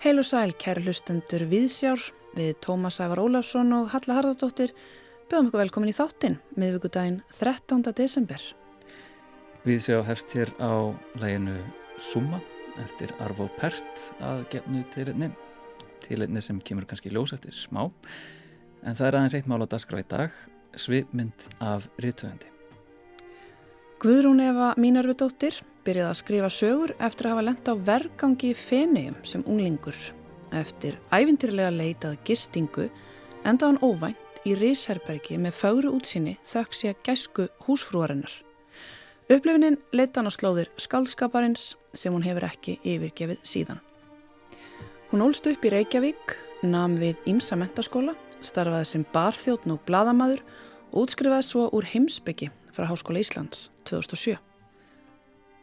Heil og sæl, kæri hlustendur Viðsjár við Tómas Ævar Ólafsson og Halla Harðardóttir bjöðum ykkur velkomin í þáttinn miðvíkudaginn 13. desember. Viðsjá hefst hér á læginu Summa eftir Arvo Pert að gefnu til einni til einni sem kemur kannski ljós eftir smá en það er aðeins eitt mál á dagskrá í dag svipmynd af rítuðandi. Guðrún Eva Mínarvidóttir byrjaði að skrifa sögur eftir að hafa lenda á vergangi í Fenegjum sem unglingur. Eftir ævintirlega leitað gistingu enda hann óvænt í Rísherbergi með fagru útsinni þökk sé að gæsku húsfrúarinnar. Upplifininn leita hann á slóðir skaldskaparins sem hún hefur ekki yfirgefið síðan. Hún ólst upp í Reykjavík, nam við Ímsa mentaskóla, starfaði sem barþjóttn og bladamadur og útskrifaði svo úr heimsbyggi frá Háskóla Íslands 2007.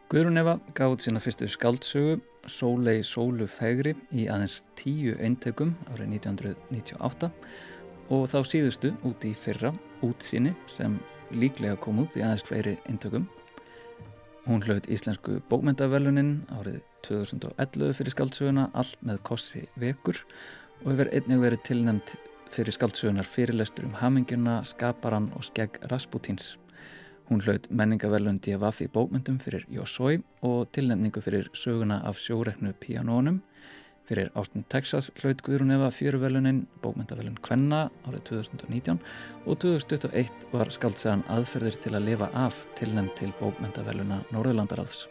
Guðrún Eva gaf út sína fyrstu skaldsögu Sólei Sólu Fegri í aðeins tíu eintökum árið 1998 og þá síðustu út í fyrra útsinni sem líklega kom út í aðeins fleiri eintökum. Hún hlaut íslensku bókmyndavelunin árið 2011 fyrir skaldsöguna allt með kossi vekur og hefur einnig verið tilnæmt fyrir skaldsögunar fyrirlestur um haminguna, skaparan og skegg Rasputins. Hún hlaut menningavelun D.F. í bókmyndum fyrir Jósói og tilnefningu fyrir söguna af sjóreknu pianónum. Fyrir Ástin Texas hlaut Guðrún Eva fjöruvelunin bókmyndavelun Kvenna árið 2019 og 2021 var skaldsagan aðferðir til að lifa af tilnefn til bókmyndaveluna Norðurlandaráðs.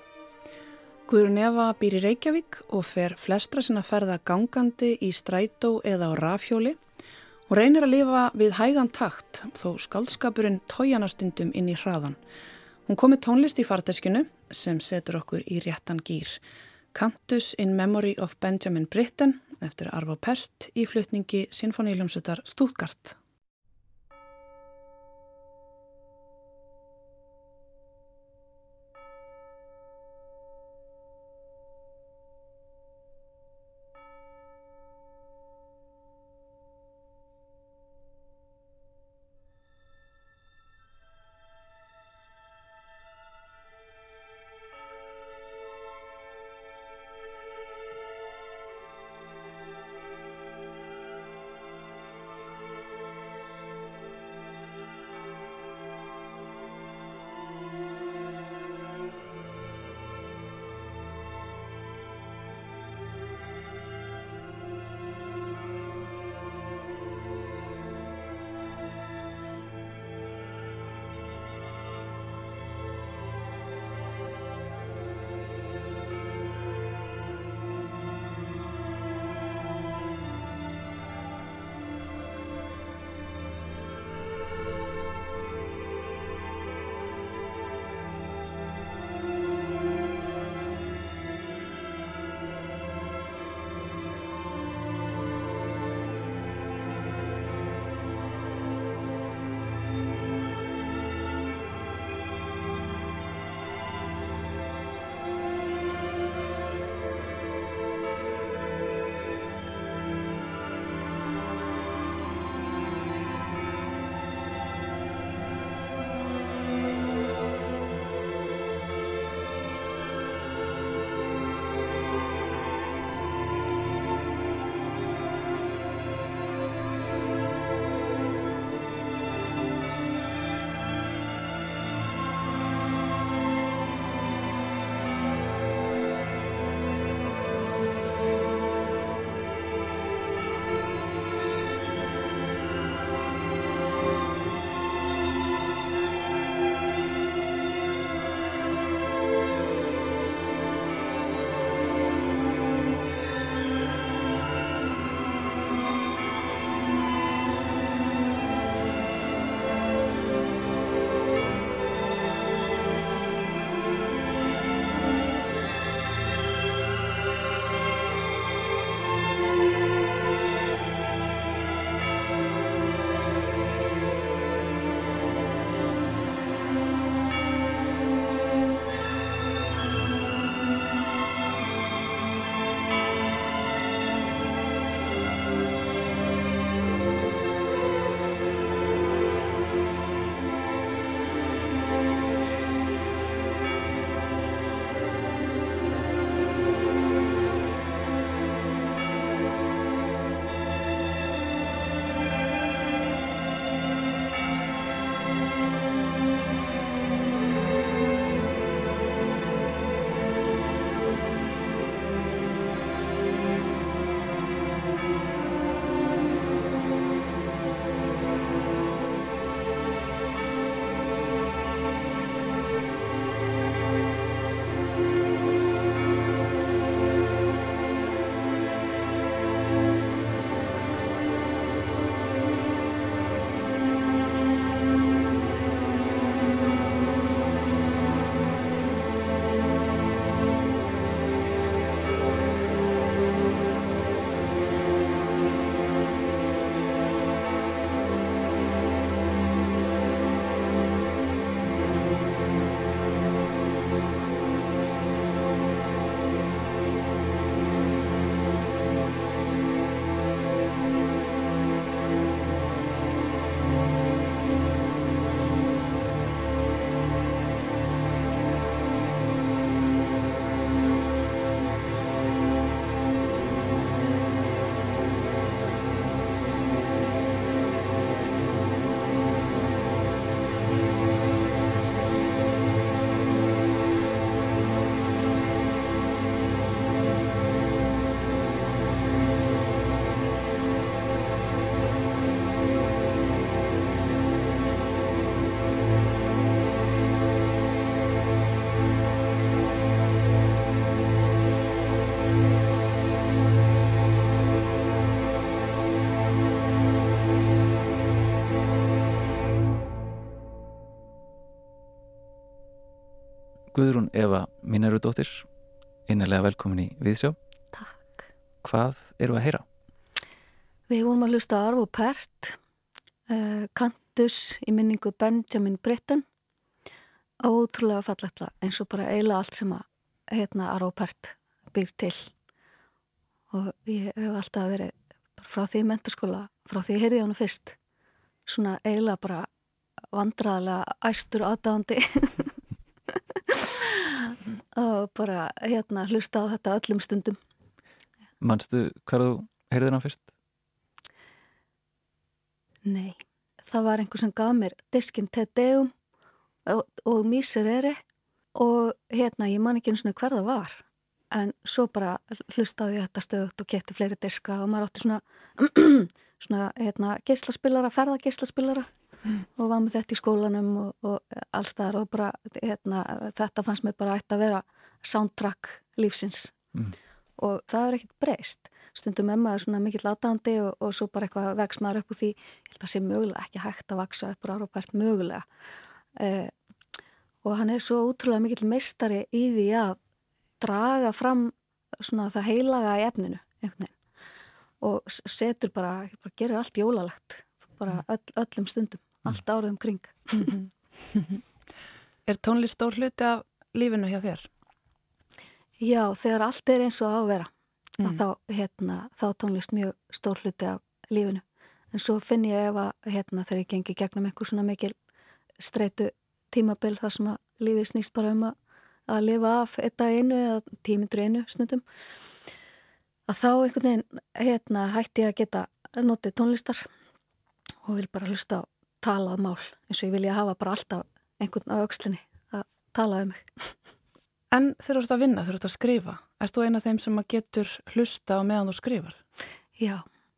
Guðrún Eva býr í Reykjavík og fer flestra sinna ferða gangandi í strætó eða á rafhjóli Hún reynir að lifa við hægan takt þó skaldskapurinn tójanastundum inn í hraðan. Hún komi tónlist í farteskinu sem setur okkur í réttan gýr. Cantus in Memory of Benjamin Britten eftir Arvo Pert í flutningi Sinfoníljómsutar Stúðgart. Guðrún Eva Mínarudóttir, innilega velkomin í Viðsjá. Takk. Hvað eru að heyra? Við vorum að hlusta Arvo Pert, uh, Cantus í minningu Benjamin Britten. Ótrúlega fallegt eins og bara eiginlega allt sem að hérna, Arvo Pert býr til. Og ég hef alltaf verið frá því menturskóla, frá því heyrði hann fyrst, svona eiginlega bara vandraðlega æstur aðdáðandi og bara hérna hlusta á þetta öllum stundum Manstu hvað þú heyrðir hann fyrst? Nei, það var einhver sem gaf mér diskin Te Deum og, og Miserere og hérna ég man ekki eins og hver það var en svo bara hlustaði ég þetta stöðut og kæfti fleiri diska og maður átti svona, svona hérna, geyslaspillara, ferðageyslaspillara. Og var með þetta í skólanum og, og allstaðar og bara hérna, þetta fannst mér bara ætti að vera soundtrack lífsins. Mm. og það er ekkert breyst. Stundum emma er svona mikill aðdandi og, og svo bara eitthvað vex maður upp úr því. Ég held að það sé mögulega ekki hægt að vaksa upp úr árópært mögulega. Eh, og hann er svo útrúlega mikill meistari í því að draga fram svona það heilaga í efninu einhvern veginn. Og setur bara, bara gerir allt jólalegt bara öll, öllum stundum allt árið um kring Er tónlist stór hluti af lífinu hjá þér? Já, þegar allt er eins og á að vera mm. að þá, hérna, þá tónlist mjög stór hluti af lífinu en svo finn ég ef að hérna, þegar ég gengi gegnum einhver svona mikil streitu tímabill þar sem að lífið snýst bara um að, að lifa af eitt dag einu eða tímyndur einu snundum að þá einhvern veginn hérna, hætti ég að geta notið tónlistar og vil bara hlusta á talað mál eins og ég vilja hafa bara alltaf einhvern á aukslinni að tala um mig. En þegar þú ert að vinna, þegar þú ert að skrifa, ert þú eina af þeim sem getur hlusta á meðan þú skrifar? Já,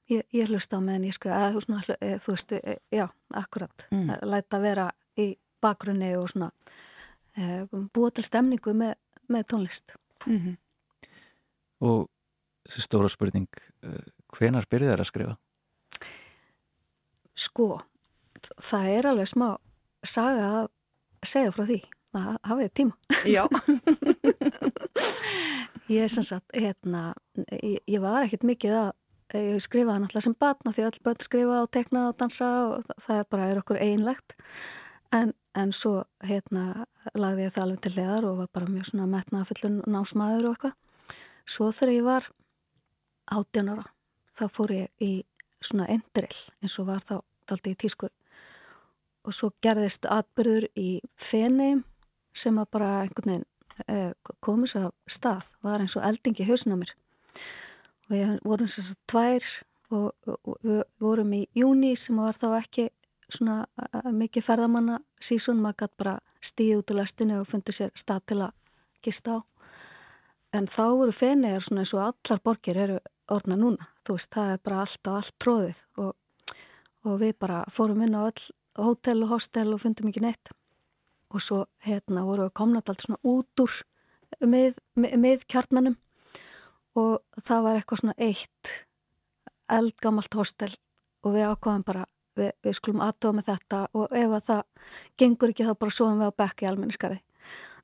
ég, ég hlusta á meðan ég skrifa, eða, svona, eða, þú veist, e, já, akkurat, mm. læta vera í bakgrunni og svona e, búa til stemningu með, með tónlist. Mm -hmm. Og þessi stóra spurning, hvenar byrðið það að skrifa? Sko, það er alveg smá saga að segja frá því að hafið tíma. Já. Ég er sem sagt hérna, ég, ég var ekkert mikið að ég skrifaði náttúrulega sem batna því all börn skrifa og tekna og dansa og það, það er bara er okkur einlegt en, en svo hérna lagði ég það alveg til leðar og var bara mjög svona metnaðafullun námsmaður og eitthvað. Svo þegar ég var 18 ára þá fór ég í svona enduril eins og var þá daldi í tísku og svo gerðist atbyrður í fenei sem að bara einhvern veginn eh, komið svo af stað, var eins og eldingi hausna mér. Og við vorum svo tvær og, og við vorum í júni sem var þá ekki svona eh, mikið ferðamanna sísun, maður gæti bara stíð út úr lestinu og fundið sér stað til að gista á. En þá voru feneigar svona eins og allar borgir eru orna núna, þú veist, það er bara allt á allt tróðið og, og við bara fórum inn á öll hótel og hostel og fundum ekki neitt. Og svo hérna voru við komnat allt svona út úr með, með, með kjarnanum og það var eitthvað svona eitt eldgamalt hostel og við ákvaðum bara við, við skulum aðtöða með þetta og ef að það gengur ekki þá bara svoðum við á bekk í almenniskari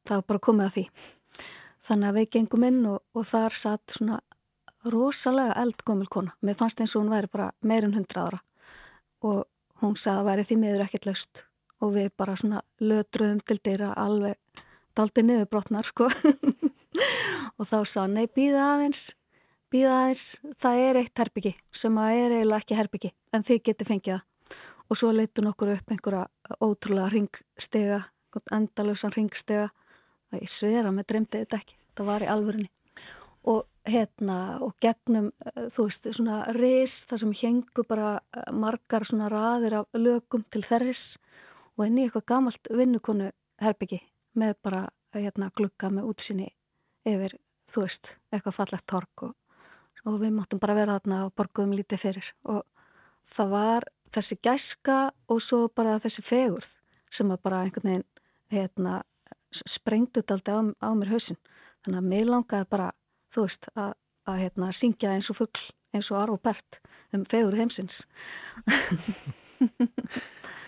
það var bara komið að því. Þannig að við gengum inn og, og þar satt svona rosalega eldgömmul kona. Mér fannst eins og hún væri bara meirinn hundra ára. Og hún sagði að væri því miður ekkert laust og við bara svona lötruðum til dýra alveg daldi niður brotnar sko. Og þá sagði nei býða aðeins býða aðeins. Það er eitt herbyggi sem að er eiginlega ekki herbyggi en þið getur fengið það. Og svo leytun okkur upp einhverja ótrúlega ringstega endalösan ringstega og ég svera með dreymdi þetta ekki. Það var í alvörunni og hérna og gegnum eh, þú veist svona ris þar sem hengu bara eh, margar svona raðir af lögum til þerris og henni eitthvað gamalt vinnukonu herbyggi með bara hérna glukka með útsinni yfir þú veist eitthvað fallegt tork og, og við máttum bara vera þarna og borguðum lítið fyrir og það var þessi gæska og svo bara þessi fegurð sem að bara einhvern veginn hérna sprengt út aldrei á, á mér hausin þannig að mér langaði bara þú veist, að, að hérna, syngja eins og fuggl, eins og Arvo Bert um fegur heimsins.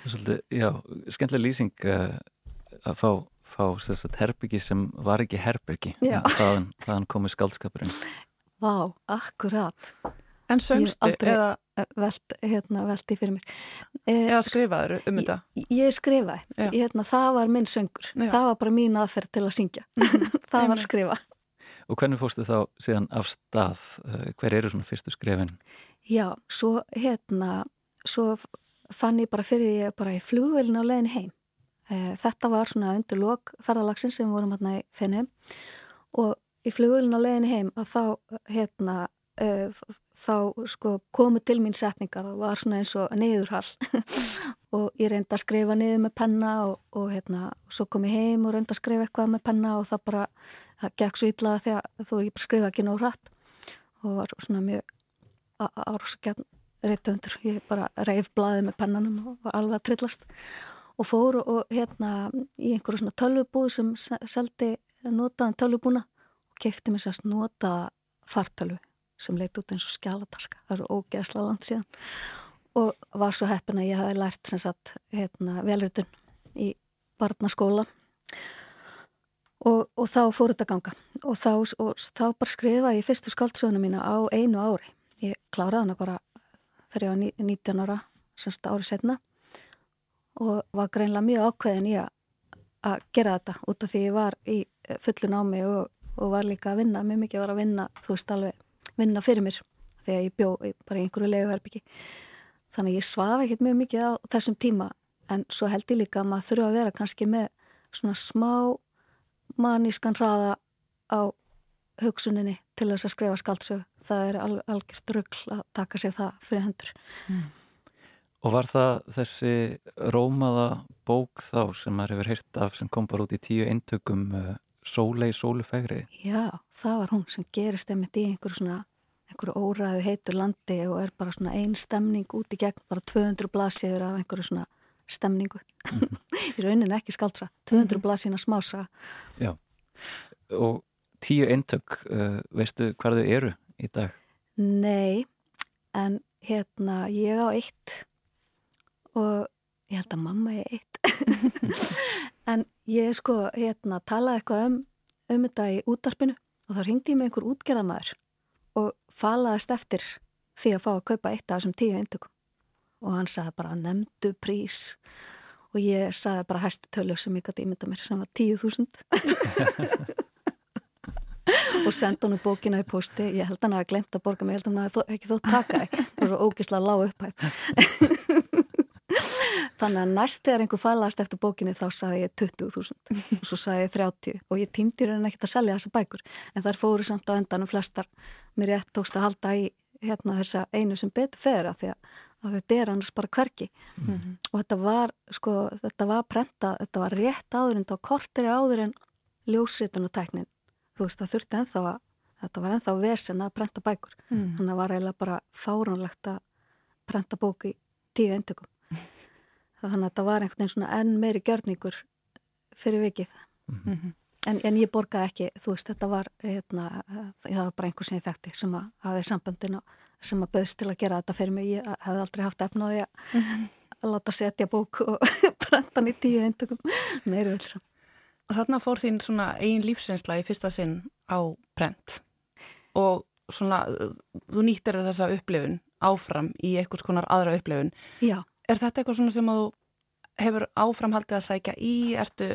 Svolítið, já, skemmtilega lýsing uh, að fá fá herbyggi sem var ekki herbyggi þaðan, þaðan komið skaldskapurinn Vá, akkurat. En söngstu eða velt, hérna, velti fyrir mér. Eh, Eða skrifaður um þetta? Ég, ég skrifaði, hérna, það var minn söngur. Já. það var bara mín aðferð til að syngja. Það var skrifa Og hvernig fórstu þá síðan af stað? Eh, hver eru svona fyrstu skrifin? Já, svo hérna svo fann ég bara fyrir því bara í flugvelin á legin heim. Eh, þetta var svona undir lok ferðalagsins sem vorum hérna í fennum og í flugvelin á legin heim að þá hérna þá sko komu til mín setningar og var svona eins og neyðurhall og ég reyndi að skrifa niður með penna og, og hérna svo kom ég heim og reyndi að skrifa eitthvað með penna og það bara, það gekk svo illa þegar þú skrifa ekki nóg hratt. Og var svona mjög árásakjarn reytöndur, ég bara reyf blaðið með pennanum og var alveg að trillast. Og fór og hérna í einhverju svona tölvubúð sem seldi notaðan tölvubúna og keipti mér sérst notaða fartölvu sem leitt út eins og skjálataska það eru ógeðsla land síðan. Og var svo heppin að ég hafi lært sem sagt hérna, velritun í barnaskóla. Og, og þá fór þetta ganga. Og þá, og þá bara skrifaði ég fyrstu skaldsöguna mína á einu ári. Ég kláraði hana bara þegar ég var 19 ára semst ári setna og var greinlega mjög ákveðin í að gera þetta út af því ég var í fullu námi og, og var líka að vinna, mjög mikið var að vinna þú veist alveg vinna fyrir mér þegar ég bjó bara í einhverju leguherbyggi þannig að ég svafa ekkert mjög mikið á þessum tíma en svo held ég líka að maður þurfa að vera kannski með svona smá manískan hraða á hugsuninni til þess að skrifa skaldsög það er al algjörst ruggl að taka sér það fyrir hendur. Mm. Og var það þessi rómaða bók þá sem maður hefur hýrt af sem kom bara út í tíu eintökum uh, Sólei Sólufægri Já, það var hún sem gerist einmitt í einhverju svona einhverju óræðu heitur landi og er bara svona einn stemning út í gegn bara 200 blasiður af einhverju svona stemningu mm -hmm. í raunin ekki skaldsa 200 mm -hmm. blasina smása Já, og tíu eintök uh, veistu þau eru í dag? Nei, en hérna ég á eitt og ég held að mamma er eitt En ég sko hérna talaði eitthvað um, um þetta í útarpinu og þá ringdi ég með einhver útgerðamæður og falaðist eftir því að fá að kaupa eitt af þessum tíu eintökum. Og hann sagði bara nefndu prís. Og ég sagði bara hæstu tölu sem ég gæti ímynda mér sem var tíu þúsund. Og senda hann úr bókina í posti ég held hann að hafa glemt að borga mig ég held hann að það ekki þótt taka það var svo ógislega lág upphætt Þannig að næst þegar einhver fælast eftir bókinni þá saði ég 20.000 og svo saði ég 30 og ég týmdi hérna ekkert að selja þessa bækur en þar fóru samt á endanum flestar. Mér rétt tókst að halda í hérna þessa einu sem betur fer að, að þetta er annars bara hverki mm -hmm. og þetta var sko þetta var prenta, þetta var rétt áður en þetta var korteri áður en ljósritunutæknin þú veist það þurfti enþá að þetta var enþá vesen að prenta bækur. Mm -hmm. þannig að var eiginlega bara fáránlegt að prenta bóki tíu endökum þannig að það var einhvern veginn svona enn meiri gjörningur fyrir vikið. Mm -hmm. en, en ég borgaði ekki þú veist þetta var hérna, það var bara einhver sem ég þekkti sem að hafi sambandin sem að böðst til að gera þetta fyrir mig. Ég hef aldrei haft efnaði að, mm -hmm. að láta setja bók og brenda hann í tíu eintökum meiri vilsam Þarna fór þín svona einn lífsreynsla í fyrsta sinn á brent og svona þú nýttir þessa upplifun áfram í einhvers konar aðra upplifun. Já Er þetta eitthvað svona sem að þú hefur áframhaldið að sækja í? Ertu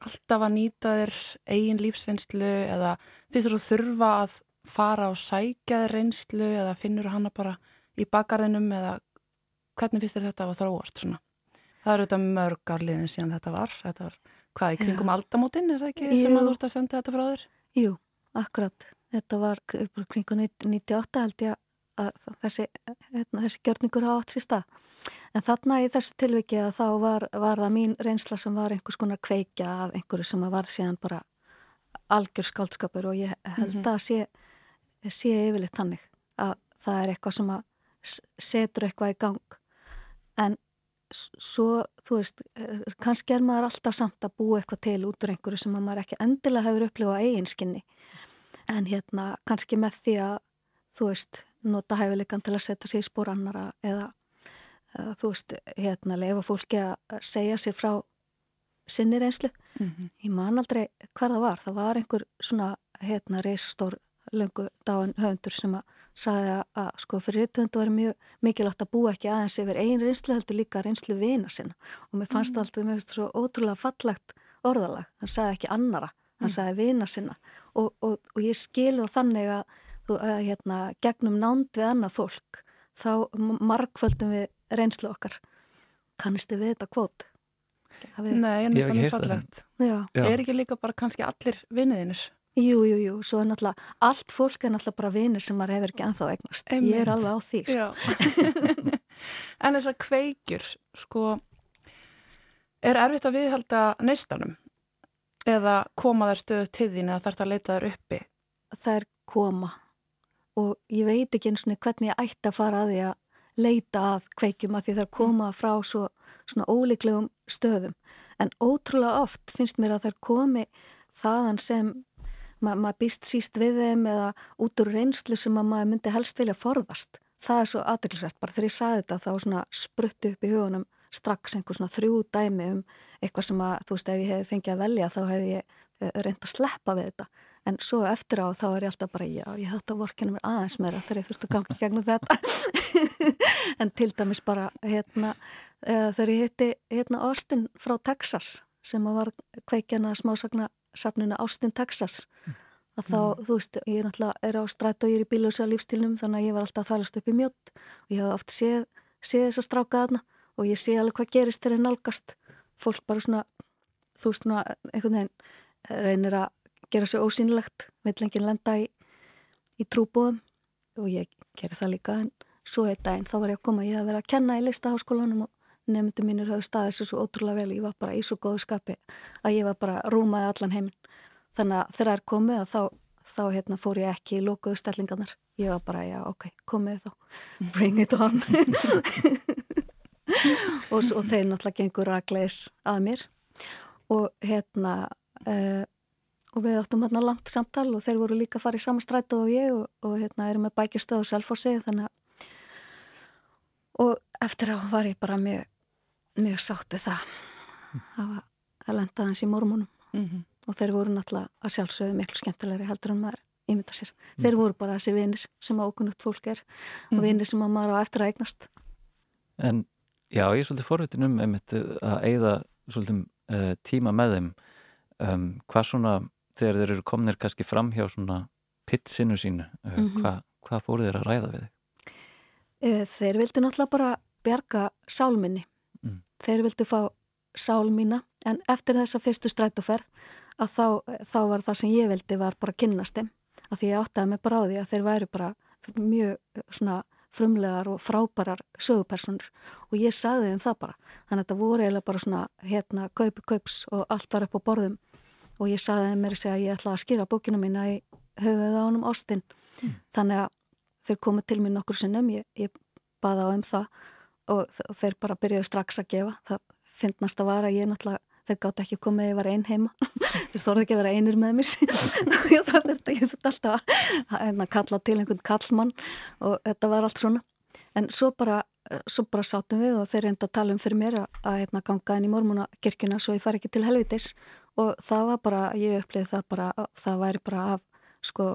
alltaf að nýta þér eigin lífsreynslu eða finnst þú þurfa að fara og sækja þér reynslu eða finnur hana bara í bakarðinum eða hvernig finnst þér þetta að þróast svona? Það eru þetta mörg árliðin síðan þetta var. Þetta var hvað í kringum aldamótin er það ekki Jú. sem að þú ert að senda þetta frá þér? Jú, akkurat. Þetta var kringum 98 held ég að þessi, hérna, þessi gjörningur hafa átt sér stað. En þarna í þessu tilviki að þá var, var það mín reynsla sem var einhvers konar kveikja að einhverju sem var síðan bara algjör skaldskapur og ég held mhm. að sé, sé yfirleitt tannig að það er eitthvað sem að setur eitthvað í gang. En svo, þú veist, kannski er maður alltaf samt að búa eitthvað til út úr einhverju sem maður ekki endilega hefur upplifað eiginskinni. En hérna kannski með því að, þú veist, nota hæfileikan til að setja sér í spór annara eða þú veist, hérna, lefa fólki að segja sér frá sinni reynslu mm -hmm. ég man aldrei hver það var það var einhver svona hérna reysastór löngu dáin höfundur sem að sagði að, að sko fyrir rittvöndu var mjög mikilvægt að búa ekki aðeins yfir einn reynslu heldur líka reynslu vina sinna og mér fannst mm. alltaf, mér finnst það svo ótrúlega fallegt orðalag, hann sagði ekki annara hann mm. sagði vina sinna og, og, og ég skilði þannig að, að hérna, gegnum nánd við annað fólk þá markföldum við reynslu okkar kannistu við þetta kvót? Nei, en það er fallegt Er ekki líka bara kannski allir vinniðinir? Jú, jú, jú, svo er náttúrulega allt fólk er náttúrulega bara vinnir sem maður hefur ekki enþá eignast, Einmitt. ég er alveg á því sko. En þessar kveikjur sko er erfitt að viðhalda neistanum eða koma þær stöðu til þín eða þarf það að leita þær uppi? Það er koma og ég veit ekki eins og hvernig ég ætti að fara að því að leita að kveikjum að því þær koma frá svo, svona óleiklegum stöðum. En ótrúlega oft finnst mér að þær komi þaðan sem ma maður býst síst við þeim eða út úr reynslu sem maður myndi helst vilja forðast. Það er svo aðeinsrætt, bara þegar ég saði þetta þá svona spruttu upp í hugunum strax einhver svona þrjú dæmi um eitthvað sem að, þú veist, ef ég hef fengið að velja þá hef ég eh, reynd að sleppa við þetta en svo eftir á þá er ég alltaf bara já, ég hætti að vorkina mér aðeins meira þegar ég þurfti að ganga gegnum þetta en til dæmis bara hérna, uh, þegar ég hitti hérna Austin frá Texas sem var kveikjana smásagna safnuna Austin, Texas að þá, mm. þú veist, ég er náttúrulega er á strætt og ég er í bíljósa lífstílnum þannig að ég var alltaf að þælast upp í mjótt og ég hef oft séð, séð þess að stráka þarna og ég sé alveg hvað gerist þegar ég nálgast fólk bara svona þú veist, svona, einhvern veginn reynir að gera sér ósýnilegt veitlengin lenda í, í trúbúðum og ég gerir það líka en svo eitt daginn þá var ég að koma ég að vera að kenna í listaháskólanum og nefndi mínir höfðu staðið sér svo ótrúlega vel og ég var bara í svo góðu skapi að ég var bara rúmaði allan heiminn. Þannig að þegar það er komið þá, þá hérna, fór ég ekki í lókuðu stellingarnar. Ég var bara, já ok, komið þá. Bring it on. Og, og þeir náttúrulega gengur að gleis að mér. Og hérna uh, og við áttum hérna langt samtal og þeir voru líka að fara í sama strætu og ég og, og hérna erum með bækistöð og selfossi þannig að og eftir á var ég bara mjög mjög sáttið það að, að lenda hans í mormunum mm -hmm. og þeir voru náttúrulega að sjálfsögðu miklu skemmtilegri heldur en maður ímynda sér. Mm. Þeir voru bara þessi vinir sem ákunnult fólk er mm. og vinir sem maður á eftir að eignast En já, ég er svolítið forvitin um einmitt að eigða svolítið uh, tíma með þeim um, hvað svona þegar þeir eru komnir kannski fram hjá svona pitsinu sínu, uh, -hmm. hvað hva fóru þeir að ræða við þig? Eh, þeir vildi náttúrulega bara bjarga sálminni. Mm. Þeir vildi fá sálmína en eftir þessa fyrstu strætóferð að þá, þá var það sem ég vildi var bara kynnast þeim. Að því ég áttaði mig bara á því að þeir væri bara mjög svona frumlegar og frábærar sögupersonur og ég sagði þeim það bara. Þannig að þetta voru eiginlega bara svona hérna kaupi kaups og allt var upp á borðum og ég saði mér að ég ætla að skýra bókina mína í höfuð ánum Ástin. Mm. þannig að þeir komu til mér nokkur sinnum ég, ég baða á um það. Og þeir bara byrjuði strax að gefa. Það finnast að vara ég náttúrulega þeir gátt ekki að ég var einn heima. Þeir þorði ekki að vera einir með mér. Það þetta, ég þurfti alltaf að, að kalla til einhvern kallmann og þetta var allt svona. En svo bara, svo bara sátum við og þeir reynda að tala um fyrir mér að, að hérna, ganga inn í mormúnakirkuna svo ég far ekki til helvitis og það var bara, ég upplýði það bara, það væri bara af sko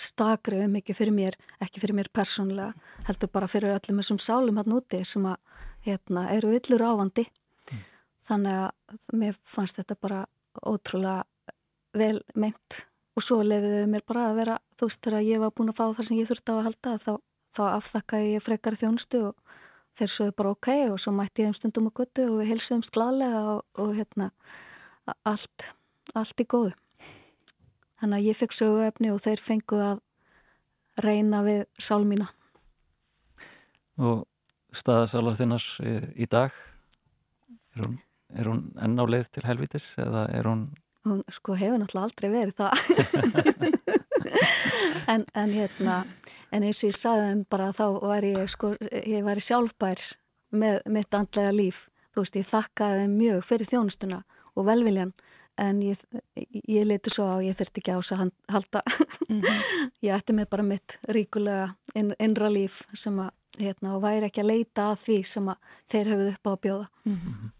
stakri um ekki fyrir mér, ekki fyrir mér persónlega, heldur bara fyrir öllum þessum sálum hann úti sem að hérna, eru yllur ávandi mm. þannig að mér fannst þetta bara ótrúlega vel meint og svo lefiðu mér bara að vera þú veist þegar ég var búin að fá það sem ég þurfti á að halda þá, þá afþakkaði ég frekar þjónustu og þeir sögðu bara ok og svo mætti ég um stundum að guttu og við heilsuðumst gladlega og, og hérna allt, allt í góðu. Þannig að ég fekk söguefni og þeir fengu að reyna við sálmína. Og staðasálar þinnars í dag, er hún, er hún enn á leið til helvitis eða er hún... Hún sko hefur náttúrulega aldrei verið það. en, en hérna, en eins og ég sagði þeim bara þá var ég sko, ég var sjálfbær með mitt andlega líf. Þú veist, ég þakkaði þeim mjög fyrir þjónustuna og velviljan en ég, ég leiti svo á ég þurfti ekki á þess að halda mm -hmm. ég ætti mig bara mitt ríkulega inn, innra líf sem að hérna, og væri ekki að leita að því sem að þeir hefur upp á að bjóða mm -hmm.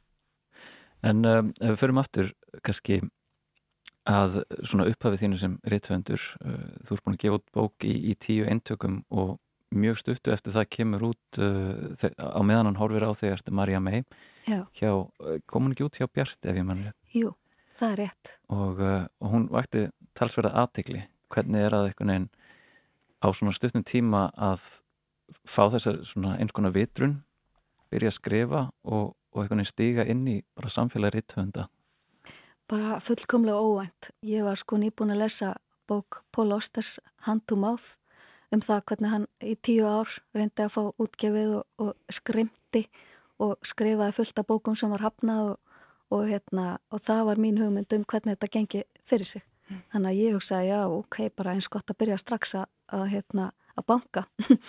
En um, ef við förum aftur kannski að svona upphafið þínu sem reythöndur, uh, þú ert búin að gefa út bók í, í tíu eintökum og mjög stuttu eftir það kemur út uh, á meðan hann horfir á þegar Marja May hjá, uh, kom hann ekki út hjá Bjart ef ég mann rétt? Jú, það er rétt. Og, uh, og hún vakti talsverða aðtikli, hvernig er að einhvern veginn á svona stutnum tíma að fá þessar svona eins konar vitrun byrja að skrifa og, og einhvern veginn stiga inn í bara samfélagi reythönda Bara fullkomlega óvænt. Ég var sko nýbúin að lesa bók Pól Ósters Hand to Mouth um það hvernig hann í tíu ár reyndi að fá útgefið og, og skrimti og skrifaði fullt af bókum sem var hafnað og, og, hérna, og það var mín hugmynd um hvernig þetta gengi fyrir sig. Mm. Þannig að ég hugsaði já, ok, bara eins gott að byrja strax að, að, hérna, að banka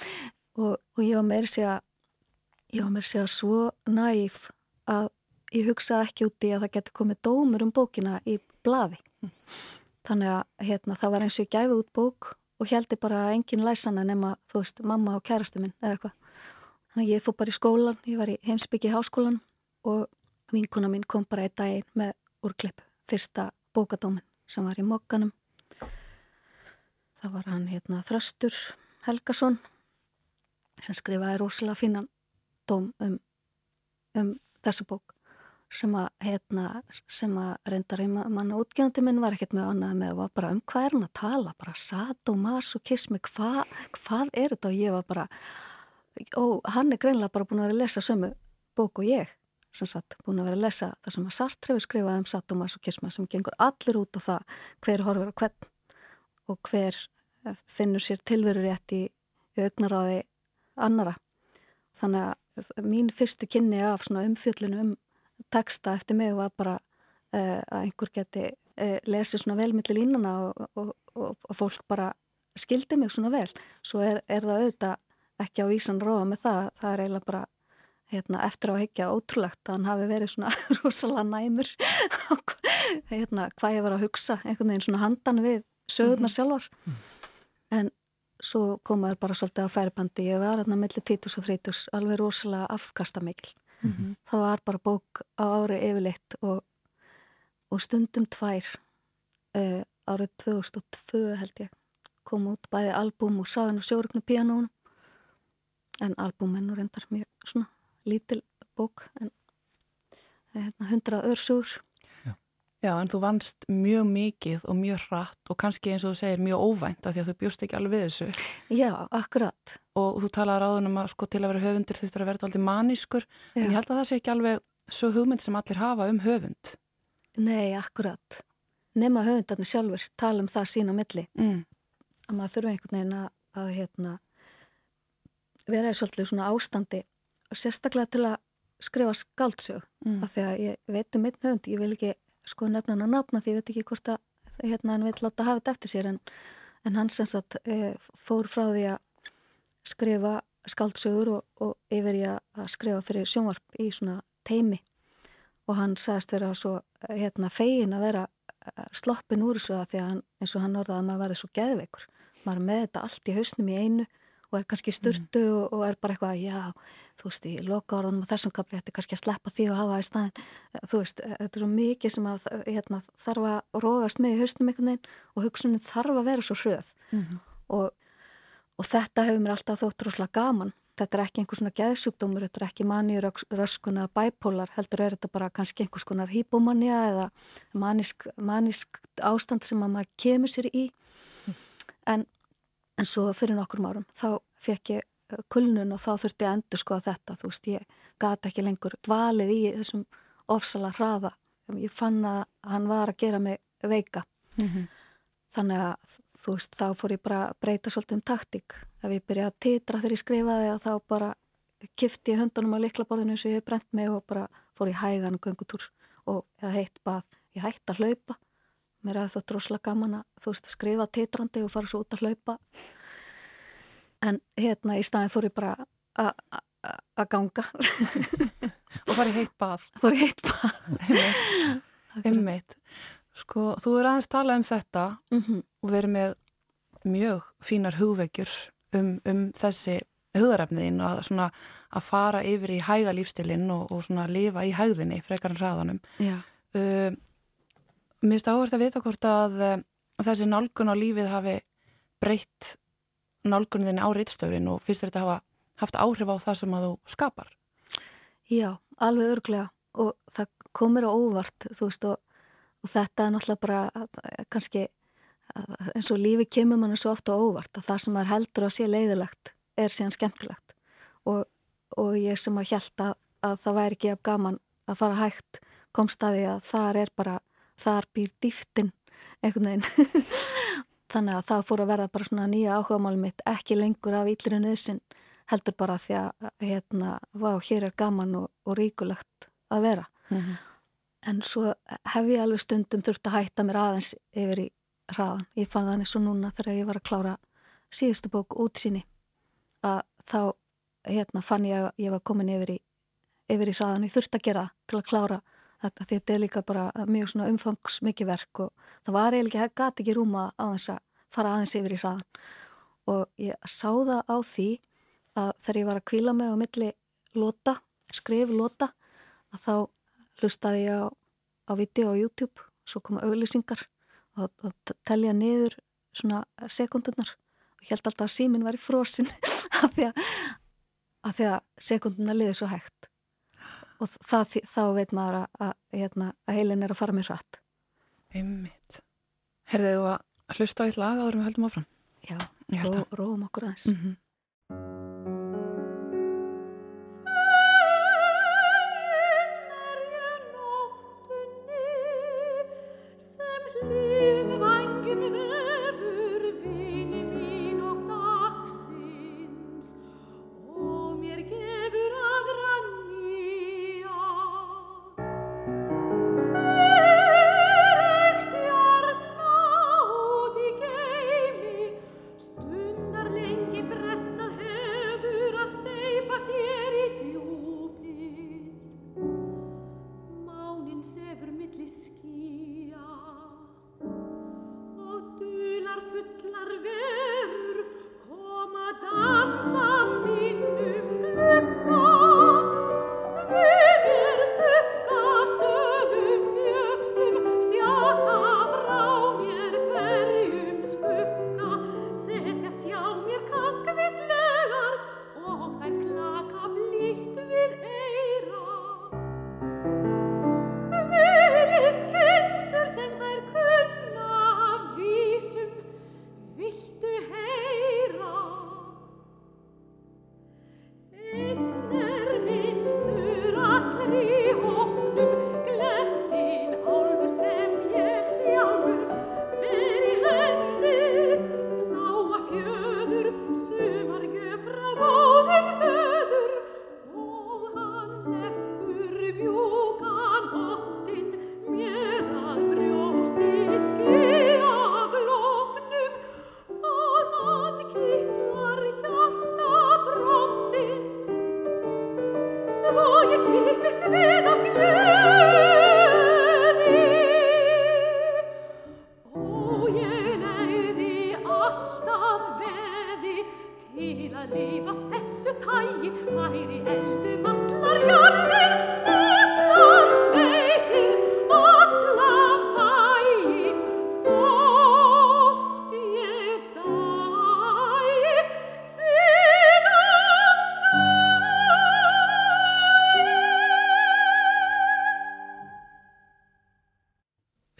og ég var með sér að svo næf að ég hugsaði ekki úti að það geti komið dómur um bókina í blaði. Mm. Þannig að hérna, það var eins og ég gæfi út bók og heldi bara að enginn læsana nema, þú veist, mamma og kærastu minn eða eitthvað. Þannig að ég fór bara í skólan, ég var í heimsbyggi háskólan og vinkuna mín kom bara í daginn með úrklipp, fyrsta bókadómin sem var í mokkanum. Það var hann hérna Þröstur Helgason sem skrifaði rosalega fínan dóm um, um þessa bók sem að, hérna, sem að reyndar í manna útgjöndi minn var ekkert með annað með var bara um hvað er hann að tala bara sadomasokismi Hva, hvað er þetta og ég var bara og hann er greinlega bara búin að vera að lesa sömu bók og ég sem sagt búin að vera að lesa það sem að Sartre hefur skrifað um sadomasokismi sem gengur allir út á það hver horfur á hvern og hver finnur sér tilveru rétt í augnaráði annara þannig að mín fyrstu kynni af umfjöllinu um texta eftir mig var bara uh, að einhver geti uh, lesið svona vel millir línana og, og, og, og fólk bara skildi mig svona vel. Svo er, er það auðvitað ekki á vísan róa með það, það er eiginlega bara hérna, eftir á að hekja ótrúlegt að hann hafi verið svona rosalega næmur hérna, hvað ég var að hugsa einhvern veginn svona handan við sögurnar mhm. sjálfar -hmm. en svo komaður bara svolítið á færibandi ég var hérna mellir títus og þrítus alveg rosalega afkasta mikil mm -hmm. það var bara bók á ári yfirleitt og, og stundum tvær uh, árið 2002 held ég kom út bæði albúm og sagan og sjórugnu píanónu en albúm nú reyndar mjög svona lítil bók en hérna, hundrað örsúr Já, en þú vannst mjög mikið og mjög hratt og kannski eins og þú segir mjög óvænt af því að þú bjóst ekki alveg við þessu. Já, akkurat. Og þú talaði ráðunum að sko til að vera höfundur þurftur að vera alltaf manískur, Já. en ég held að það sé ekki alveg svo hugmynd sem allir hafa um höfund. Nei, akkurat. Nefna höfundarnir sjálfur, tala um það sín á milli. Mm. Að maður þurfa einhvern veginn að, að hérna, vera í svolítið svona ástandi sérstaklega til að skrifa skaldsög. Mm. af því að ég veit um einn höfund, ég vil ekki sko nefna hann að nafna því ég veit ekki hvort að hérna hann vil láta hafa þetta eftir sér en, en hann sem sagt e, fór frá því að skrifa skaldsögur og, og yfir í að skrifa fyrir sjónvarp í svona teimi og hann sagðist vera svo hérna fegin að vera e, sloppin úr þessu að því að hann, eins og hann orðaði að maður verið svo geðveikur. Maður með þetta allt í hausnum í einu og er kannski styrtu mm. og, og er bara eitthvað já, þú veist, í loka orðanum og þessum kapli þetta er kannski að sleppa því og hafa í staðin þú veist, þetta er svo mikið sem að hérna, þarf að rógast með í hausnum einhvern veginn og hugsunin þarf að vera svo hröð. Mm og, og þetta hefur mér alltaf þótt rosalega gaman. Þetta er ekki einhvers svona geðsjúkdómur þetta er ekki manjuröskun eða bæpólar heldur er þetta bara kannski einhvers konar hýbomanja eða manisk, manisk ástand sem að maður kemur sér í. Mm. en en svo fyrir nokkur árum þá fekk ég uh, kulnun og þá þurfti ég að endur skoða þetta. Þú veist ég gata ekki lengur dvalið í þessum ofsala hraða. Ég fann að hann var að gera mig veika. Mm -hmm. þannig að þú veist þá fór ég bara að breyta svolítið um taktík. Ef ég byrjaði að titra þegar ég skrifaði og þá bara kifti ég höndunum á liklaborðinu sem ég hef brent mig og bara fór ég hægan og göngutúr og eða heitt bað. Ég hætti að hlaupa mér er það droslega gaman að þú veist að skrifa titrandi og fara svo út að hlaupa en hérna í staðin fór ég bara að ganga og fara í heitt bað fór í heitt bað einmitt sko þú er aðeins talað um þetta mm -hmm. og verið með mjög fínar hugveikjur um, um þessi hugarefniðin og svona að fara yfir í hæga lífstilinn og, og svona lifa í hægðinni frekar en hraðanum. Já. Mér finnst áherslu að vita hvort að uh, þessi nálgun á lífið hafi breytt nálgunniðin á reytstöfin og finnst þetta hafa haft áhrif á það sem að þú skapar? Já, alveg örglega og það komir á óvart þú veist og, og þetta er náttúrulega bara kannski eins og lífi kemur mann svo ofta á óvart að það sem maður heldur að sé leiðilegt er síðan skemmtilegt og, og ég sem að að, að það væri ekki af gaman að fara hægt komst að því að þar er bara þar býr dýftin einhvern veginn. Þannig að það fór að verða bara svona nýja áhugamálum mitt ekki lengur af íllirinu nöðsin heldur bara því að hérna, vá, hér er gaman og, og ríkulegt að vera. Mm -hmm. en svo hef ég alveg stundum þurft að hætta mér aðeins yfir í hraðan ég fann það eins og núna þegar ég var að klára síðustu bók útsýni að þá hérna, fann ég að ég var komin yfir í, yfir í hraðan ég þurft að gera til að klára þetta þetta er líka bara mjög svona umfangs mikið verk og það var eiginlega ekki, gæti ekki rúma á þess að fara aðeins yfir í hraðan og ég sá það á því að þegar ég var að kvíla mig á milli lota, skrif lota að þá hlustaði ég á, á video á YouTube svo koma auglýsingar og, og telja niður svona sekundunar og ég held alltaf að símin var í frosin af því að, að, að sekundunar liði svo hægt og það, þá veit maður að, að, hérna, að heilin er að fara mér hratt Einmitt Herðið þú að hlusta á eitt lag áður við höldum áfram? Já, ró, róum okkur aðeins mm -hmm.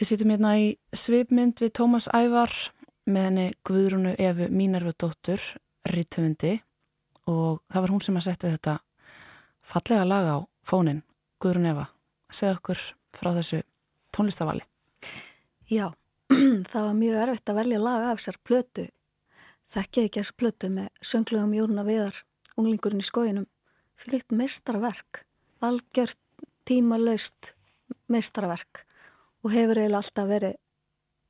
Sýtum hérna í svipmynd við Tómas Ævar með henni Guðrúnu Efu Mínarvudóttur Rittöfundi og það var hún sem að setja þetta fallega laga á fónin Guðrún Eva, segja okkur frá þessu tónlistavali Já, það var mjög erfitt að velja laga af þessar plötu. Þekkið ekki þessu plötu með sönglugum Jórna Viðar, unglingurinn í skóinum fyrir eitt meistarverk algjört tímalaust meistarverk og hefur eiginlega alltaf verið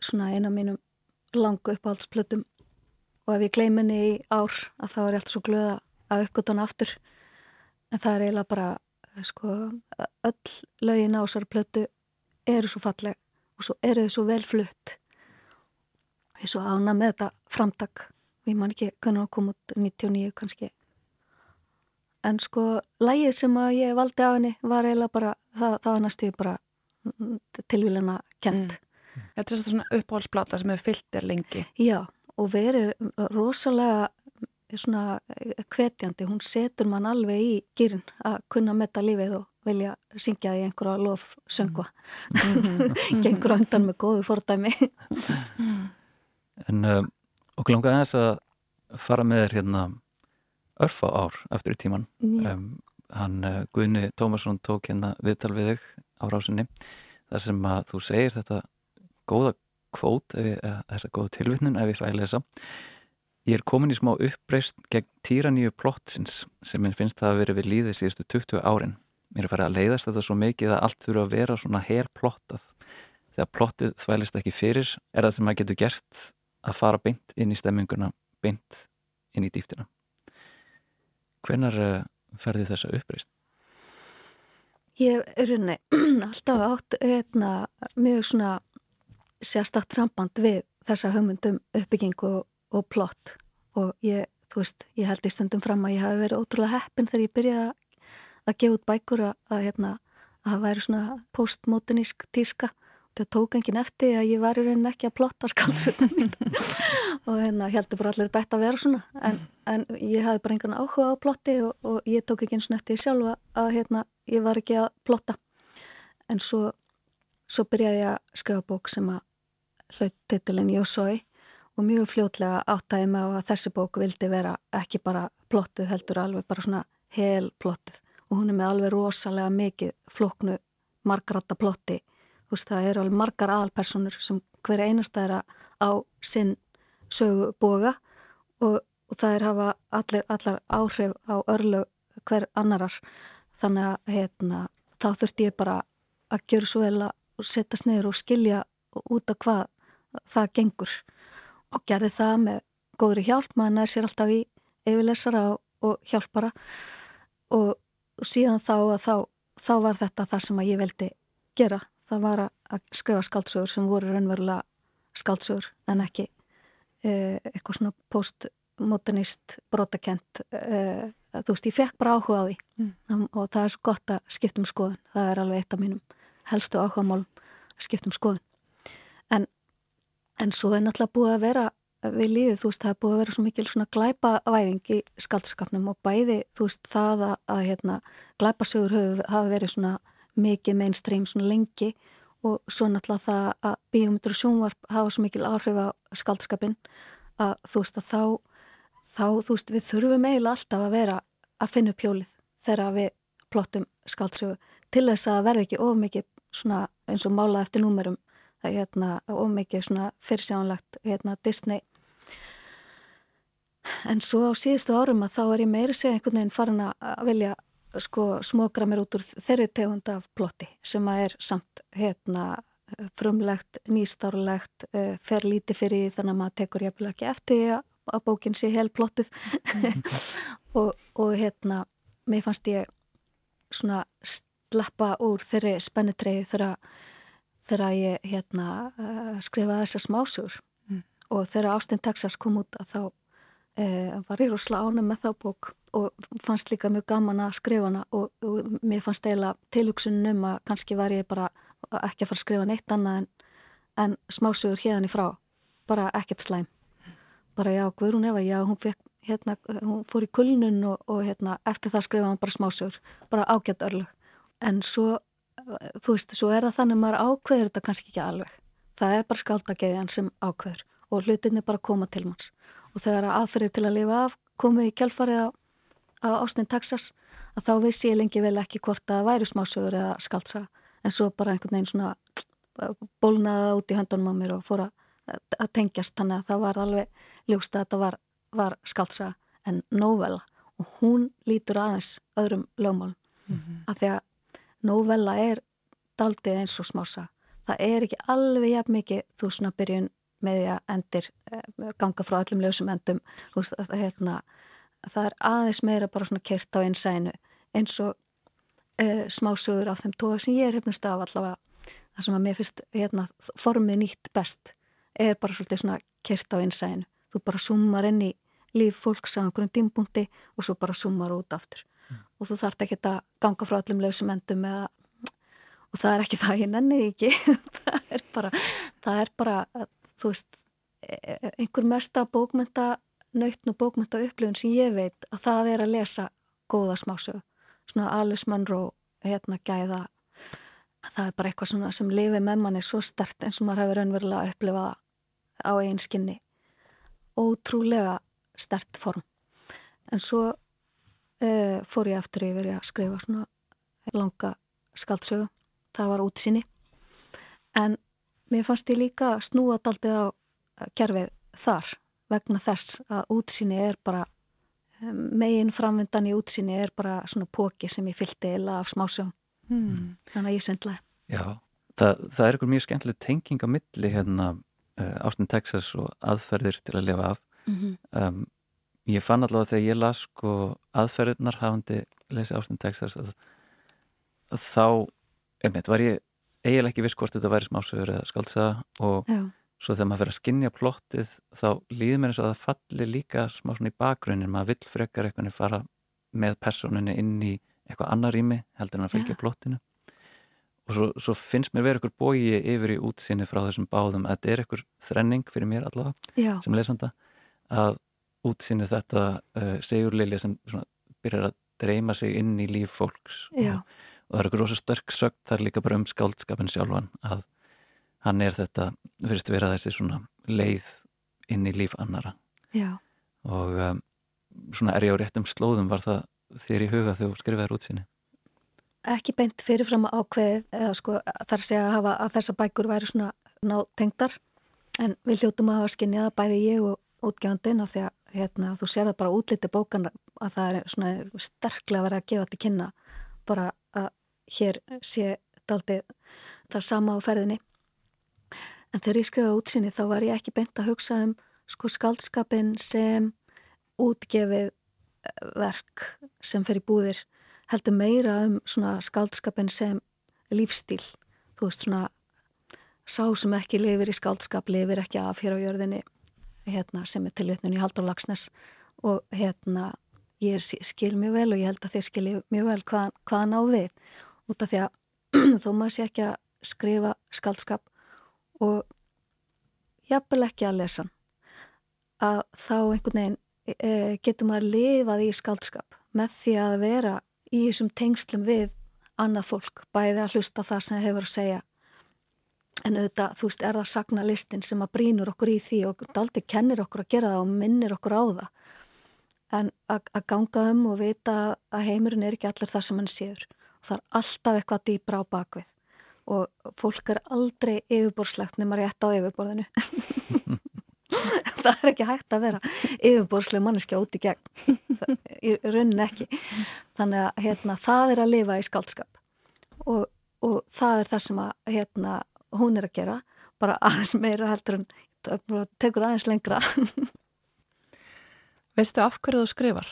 svona eina mínum langu uppáhaldsplötum. Og ef ég gleym henni í ár að þá er ég alltaf svo glöða að uppgöta hann aftur. En það er eiginlega bara sko öll lögin á þessar plötu eru svo falleg og svo eru þau svo vel flutt. Ég er svo ána með þetta framtak. Við mann ekki hvernig það kom út 99 kannski. En sko lægið sem að ég valdi af henni var eiginlega bara, það, það var næstu bara tilvíluna kent. Mm. Þetta er svona uppáhaldsplata sem hefur fyllt er lengi. Já, og verið rosalega svona kvetjandi, hún setur mann alveg í gýrin að kunna metta lífið og vilja syngja því einhverja lof söngva mm. Gengur öndan með góðu fordæmi. En uh, okkur langar aðeins að fara með þér hérna örfa ár eftir í tíman um, hann uh, Guðni Tómasson tók hérna viðtal við þig á rásinni þar sem að þú segir þetta góða kvót, eða þessa góða tilvittnun ef ég fæði lesa Ég er komin í smá uppreist gegn týraníu plottsins sem minn finnst það að vera við líðið síðustu 20 árin. Mér er farið að leiðast þetta svo mikið að allt þurfa að vera svona her plottað. Þegar plottið þvælist ekki fyrir er það sem maður getur gert að fara beint inn í stemminguna, beint inn í dýftina. Hvenar uh, ferði þessa uppreist? Ég er unni alltaf átt eitna, mjög svona sérstakt samband við þessa höfmyndum uppbyggingu og og plott. Og ég, þú veist, ég held í stundum fram að ég hafi verið ótrúlega heppin þegar ég byrjaði að gefa út bækur að, að hérna, að það væri svona postmodernísk tíska. Það tók enginn eftir að ég var í rauninni ekki að plotta skálsögnum mín og hérna heldur bara allir þetta að vera svona. En, en ég hafi bara einhvern áhuga á plotti og, og ég tók ekki eins og eftir sjálfa að hérna, ég var ekki að plotta. En svo, svo byrjaði ég að skrifa bók sem að hlaut titilin Jósói og mjög fljótlega áttæði mig á að þessi bók vildi vera ekki bara plottið heldur alveg bara svona hel plottið og hún er með alveg rosalega mikið floknu margratta plotti. Þú veist það eru alveg margar aðalpersonur sem hver einasta er á sinn sögu boga og, og það er hafa allir, allar áhrif á örlu hver annarar þannig að hérna, þá þurfti ég bara að gjöra svo vel að setja sniður og skilja út af hvað það gengur. Og gerði það með góðri hjálp, maður nær sér alltaf í yfirlesara og, og hjálpara. Og, og síðan þá að þá, þá var þetta það sem að ég veldi gera, það var að skrifa skáldsögur sem voru raunverulega skáldsögur en ekki eh, eitthvað svona postmodernist brotakent eh, þú veist, ég fekk bara áhuga á því. Mm. og það er svo gott að skiptum skoðun. Það er alveg eitt af mínum helstu áhuga málum að skiptum skoðun. En En svo er náttúrulega búið að vera við líðið, þú veist, það er búið að vera svo mikil svona glæpavæðing í skaldskapnum og bæði, þú veist, það að, að hérna, glæpasögur hafa verið svona mikið mainstream svona lengi og svo náttúrulega það að bíometur og sjónvarp hafa svo mikil áhrif á skaldskapin að þú veist að þá, þá, þú veist, við þurfum eiginlega alltaf að vera að finna upp hjólið þegar við plottum skaldsögu til þess að verði ekki of mikið svona eins og málað eftir númerum það er hérna ómikið svona fyrirsjánlegt hérna Disney. En svo á síðustu árum að þá er ég meiri segja einhvern veginn farin að vilja sko smokra mér út úr þeirri tegund af plotti sem að er samt hérna frumlegt, nýstárlegt uh, fer lítið fyrir þannig að maður tekur jæfnilega ekki eftir að, að bókin sé hel plottið og, og hérna mér fannst ég svona slappa úr þeirri spennitreyju þegar ég hérna, uh, skrifaði þessar smásur mm. og þegar Austin Texas kom út að þá uh, var ég rosalega ánum með þá bók og fannst líka mjög gaman að skrifa hana og, og mér fannst eiginlega tilugsunum að kannski var ég bara ekki að fara að skrifa neitt annað en, en smásugur hérna í frá. Bara ekkert slæm bara já, Guðrún Eva, já, hún, fekk, hérna, hún fór í kulnun og, og hérna, eftir það skrifaði hann bara smásugur bara ágætt örlug en svo þú veist, svo er það þannig að maður ákveður þetta kannski ekki alveg. Það er bara skáldageðjan sem ákveður og hlutinni bara koma til manns. Og þegar aðferðir til að lifa af komu í kjálfarið á, á Austin, Texas, að þá vissi ég lengi vel ekki hvort að væri smásögur eða skáltsaga. En svo bara einhvern veginn svona bólnaða út í höndunum á mér og fór að tengjast. Þannig að það var alveg ljóst að þetta var, var skáltsaga en novella. Og hún lítur aðeins öðrum lögmálum. Mm -hmm. Af því að novella er daldið eins og smása. Það er ekki alveg jafn mikið þú svona byrjun með því að endir eh, ganga frá öllum lösum endum veist, það, hérna, það er aðeins meira bara svona kert á einsænu eins og uh, smásugur af þeim tóa sem ég er hefnust af allavega það sem að mér finnst hérna, formið nýtt best er bara svolítið svona kert á einsænu þú bara summar inn í líf fólks á einhverjum tímpunkti og svo bara summar út aftur. Mm. og þú þart ekki að ganga frá öllum lausum endum eða og það er ekki það ég nenni ekki. Það er bara, það er bara þú veist e, e, einhver mesta bókmynda nautn og bókmynda upplifun sem ég veit að það er að lesa góða smásög svona Alice Munro hérna gæða. Það er bara eitthvað sem lifi með manni svo stert eins og maður hefur önverulega að upplifa á einn skinni. Ótrúlega stert form. En svo uh, fór ég aftur yfir að skrifa svona langa skaldsögu. Það var útsinni en mér fannst ég líka snúa daldið á kerfið þar vegna þess að útsinni er bara megin framvendan í útsinni er bara svona póki sem ég fylgti eila af smásjón hmm. þannig að ég svindlaði. Já, það, það er eitthvað mjög skemmtileg tenging á milli hérna uh, Austin, Texas og aðferðir til að lifa af mm -hmm. um, ég fann allavega þegar ég las sko aðferðirnar hafandi lesið Austin, Texas að, að þá einmitt var ég eiginlega ekki viss hvort þetta væri smásögur eða skaldsa og Já. svo þegar maður fyrir að skinja plottið þá líður mér eins og að það falli líka smá svona í bakgrunnin, maður vill frekar eitthvað fara með personinni inn í eitthvað annar rými heldur en að fylgja plottinu og svo, svo finnst mér verið eitthvað bógi yfir í útsinni frá þessum báðum. Að þetta er eitthvað þrenning fyrir mér allavega Já. sem lesanda að útsinni þetta uh, segurleilja sem byrjar að dreyma sig inn í líf fólks. Og, og það er eitthvað rosa sterk sögt þar líka bara um skáldskapin sjálfan að hann er þetta, verist að vera þessi svona leið inn í líf annara Já. og um, svona er ég á réttum slóðum var það þér í huga þegar þú skrifaði rútsinni Ekki beint fyrirfram ákveðið eða sko þar sé að hafa að þessa bækur væri svona nátengdar. En við hljóttum að hafa skinnið að bæði ég og útgjöndin af því að hérna, þú sér það bara útliti bókan að það er svona sterklega verið að gefa til kynna bara að hér sé daldið það sama á ferðinni. En þegar ég skrifaði útsinni þá var ég ekki beint að hugsa um sko skaldskapin sem útgefið eh, verk sem fer í búðir heldur meira um svona skaldskapin sem lífstíl þú veist svona sá sem ekki lifir í skaldskap lifir ekki af hér á jörðinni hérna, sem er tilvittnun í Haldur Lagsnes og hérna ég skil mjög vel og ég held að þið skilji mjög vel hvað, hvað ná við. Út af því að þó maður sé ekki að skrifa skaldskap og jafnvel ekki að lesa að þá einhvern veginn e, getur maður lifað í skaldskap með því að vera í þessum tengslum við annað fólk, bæði að hlusta það sem hefur að segja. En auðvitað, þú veist, er það sagna listin sem að brínur okkur í því og daldi kennir okkur að gera það og minnir okkur á það. En að ganga um og vita að heimurinn er ekki allir það sem hann séður. Það er alltaf eitthvað dýbra á bakvið og fólk er aldrei yfirborslegt nema rétt á yfirborðinu það er ekki hægt að vera yfirborðsleg manneskja út í gegn í raunin ekki þannig að hérna, það er að lifa í skaldskap og, og það er það sem að hérna, hún er að gera bara aðeins meira heldur en tekur aðeins lengra Veistu af hverju þú skrifar?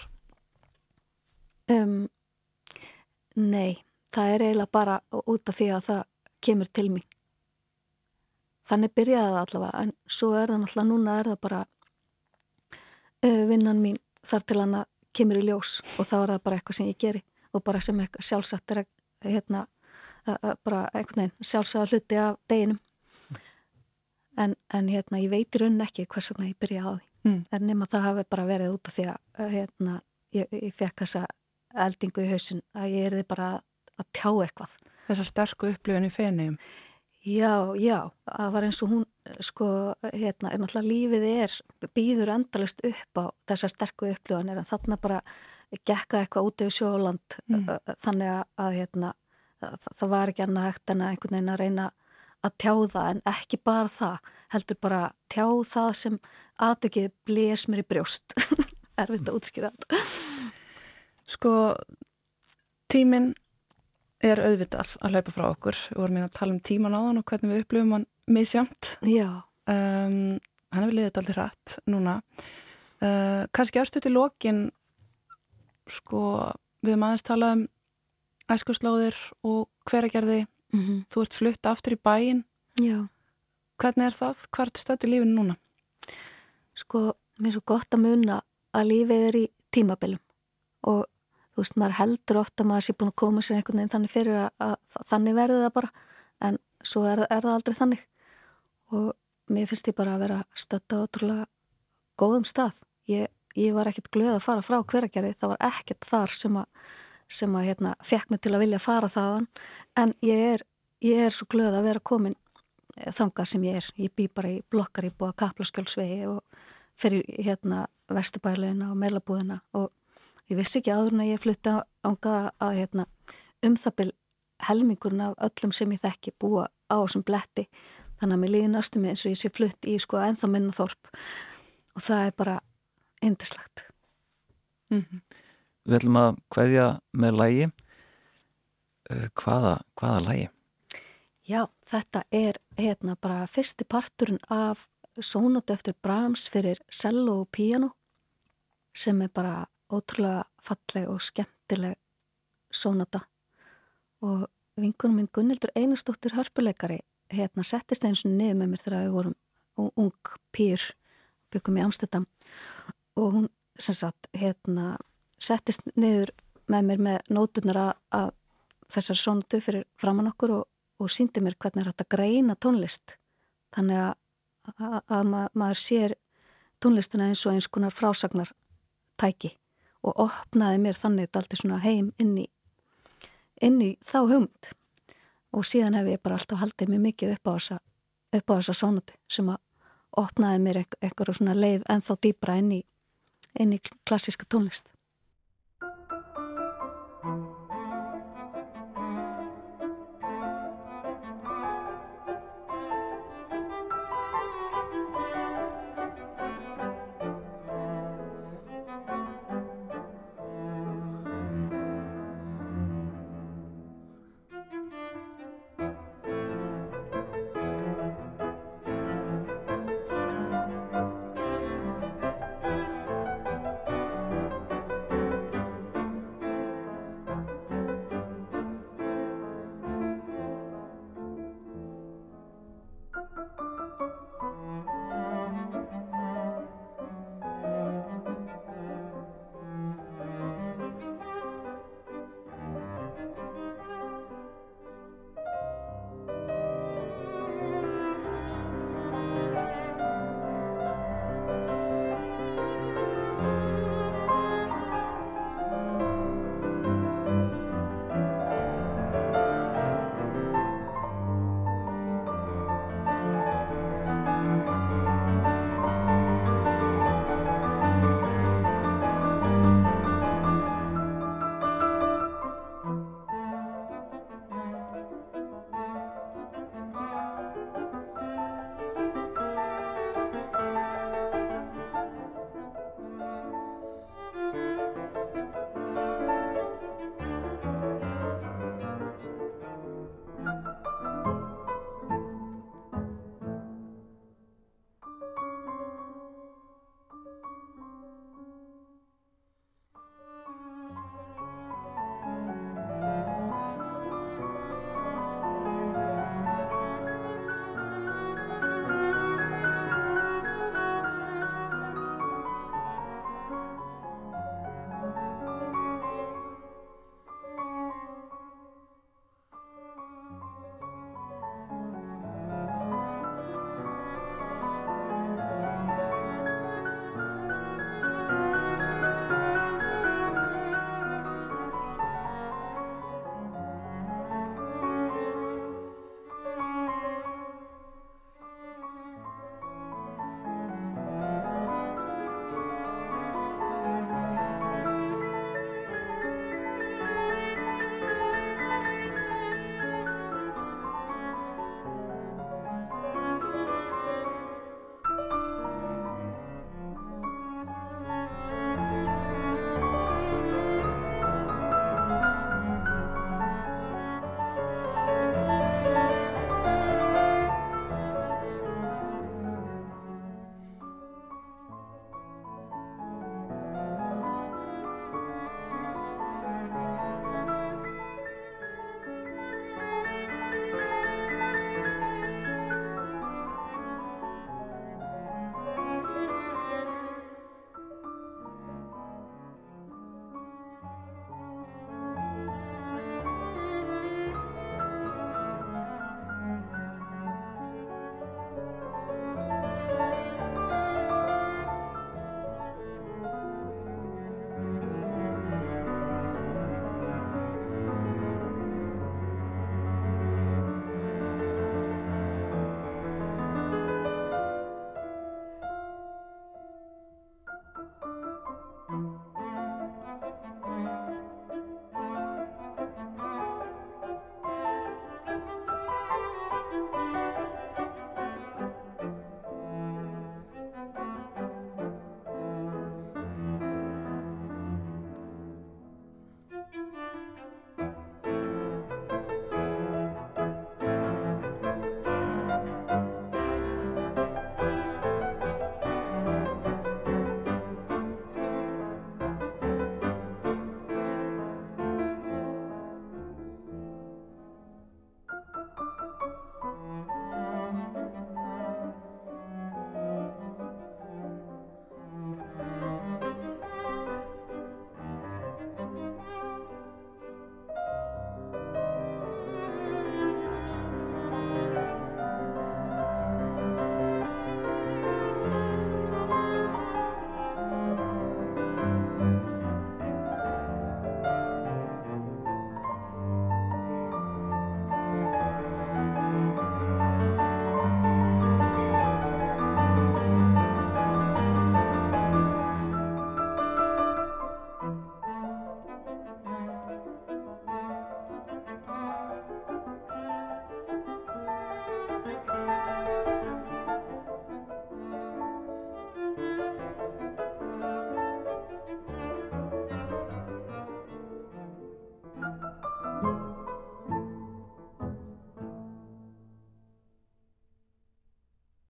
Um, Nei, það er eiginlega bara út af því að það kemur til mig. Þannig byrjaði það allavega, en svo er það náttúrulega núna er það bara uh, vinnan mín þar til hann að kemur í ljós og þá er það bara eitthvað sem ég geri og bara sem eitthvað sjálfsagt er að, hérna, að bara einhvern veginn sjálfsagt hluti af deginum. En, en hérna, ég veitir unn ekki hvers vegna ég byrjaði á því. Mm. En nema það hafi bara verið út af því að hérna, ég, ég fekk þessa eldingu í hausin að ég erði bara að tjá eitthvað. Þessa sterku upplifin í fenniðum? Já, já, það var eins og hún, sko, hérna, er náttúrulega lífið er, býður endalist upp á þessa sterku upplifanir en þarna bara gekka eitthvað út yfir sjóland mm. þannig að, hérna, það, það var ekki annað hægt en að einhvern veginn að reyna að tjá það en ekki bara það, heldur bara tjá það sem aðtökið blés mér í brjóst, erfitt að útskýra þetta. Sko, tíminn er auðvitað að hlaupa frá okkur. Við vorum að tala um tíman á þann og hvernig við upplifum hann misjamt. Já. Um, hann hefur liðið allir hratt núna. Uh, Kanski örstu til lokin, sko, við höfum aðeins talað um æskurslóðir og hveragerði. Mm -hmm. Þú ert flutt aftur í bæin. Já. Hvernig er það? Hvað er stöðt í lífinu núna? Sko, mér er svo gott að munna að lífið er í tímabilum og þú veist, maður heldur ofta maður sé búin að koma sér einhvern veginn þannig fyrir að, að, að þannig verði það bara. En svo er, er það aldrei þannig. Og mér finnst ég bara að vera stötta ótrúlega góðum stað. Ég, ég var ekkert glöð að fara frá hveragerði, það var ekkert þar sem að, sem að hérna, fekk mig til að vilja fara þaðan. En ég er, ég er svo glöð að vera komin eh, þangar sem ég er. Ég bý bara í blokkar í búa kaplaskjálfsvegi og fyrir hérna vestubæluina og meilabúðina og ég vissi ekki áður en að ég flutti ánga að hérna, um það byl helmingurinn af öllum sem ég þekki búa á þessum bletti þannig að mér líði næstum eins og ég sé flutt í sko ennþá minna þorp og það er bara indislegt mm -hmm. Við ætlum að hvaðja með lægi uh, hvaða, hvaða lægi? Já, þetta er hérna bara fyrsti parturinn af sónótu eftir Brahms fyrir cello og piano sem er bara ótrúlega falleg og skemmtileg sónata. Og vinkunum minn Gunnildur Einarstóttir harpuleikari hérna settist eins og niður með mér þegar við vorum ung pýr byggum í Amsterdam. Og hún sem sagt hérna settist niður með mér með nóturnar að, að þessar sónatu fyrir framann okkur og, og síndi mér hvernig er þetta greina tónlist. Þannig að, að, að ma maður sér tónlistina eins og eins konar frásagnar tæki og opnaði mér þannig alltaf svona heim inn í, inn í þá hugmynd. Og síðan hef ég bara alltaf haldið mér mikið upp á þessa, þessa sónutu sem að opnaði mér svona leið en þá dýbra inn í, inn í klassíska tónlist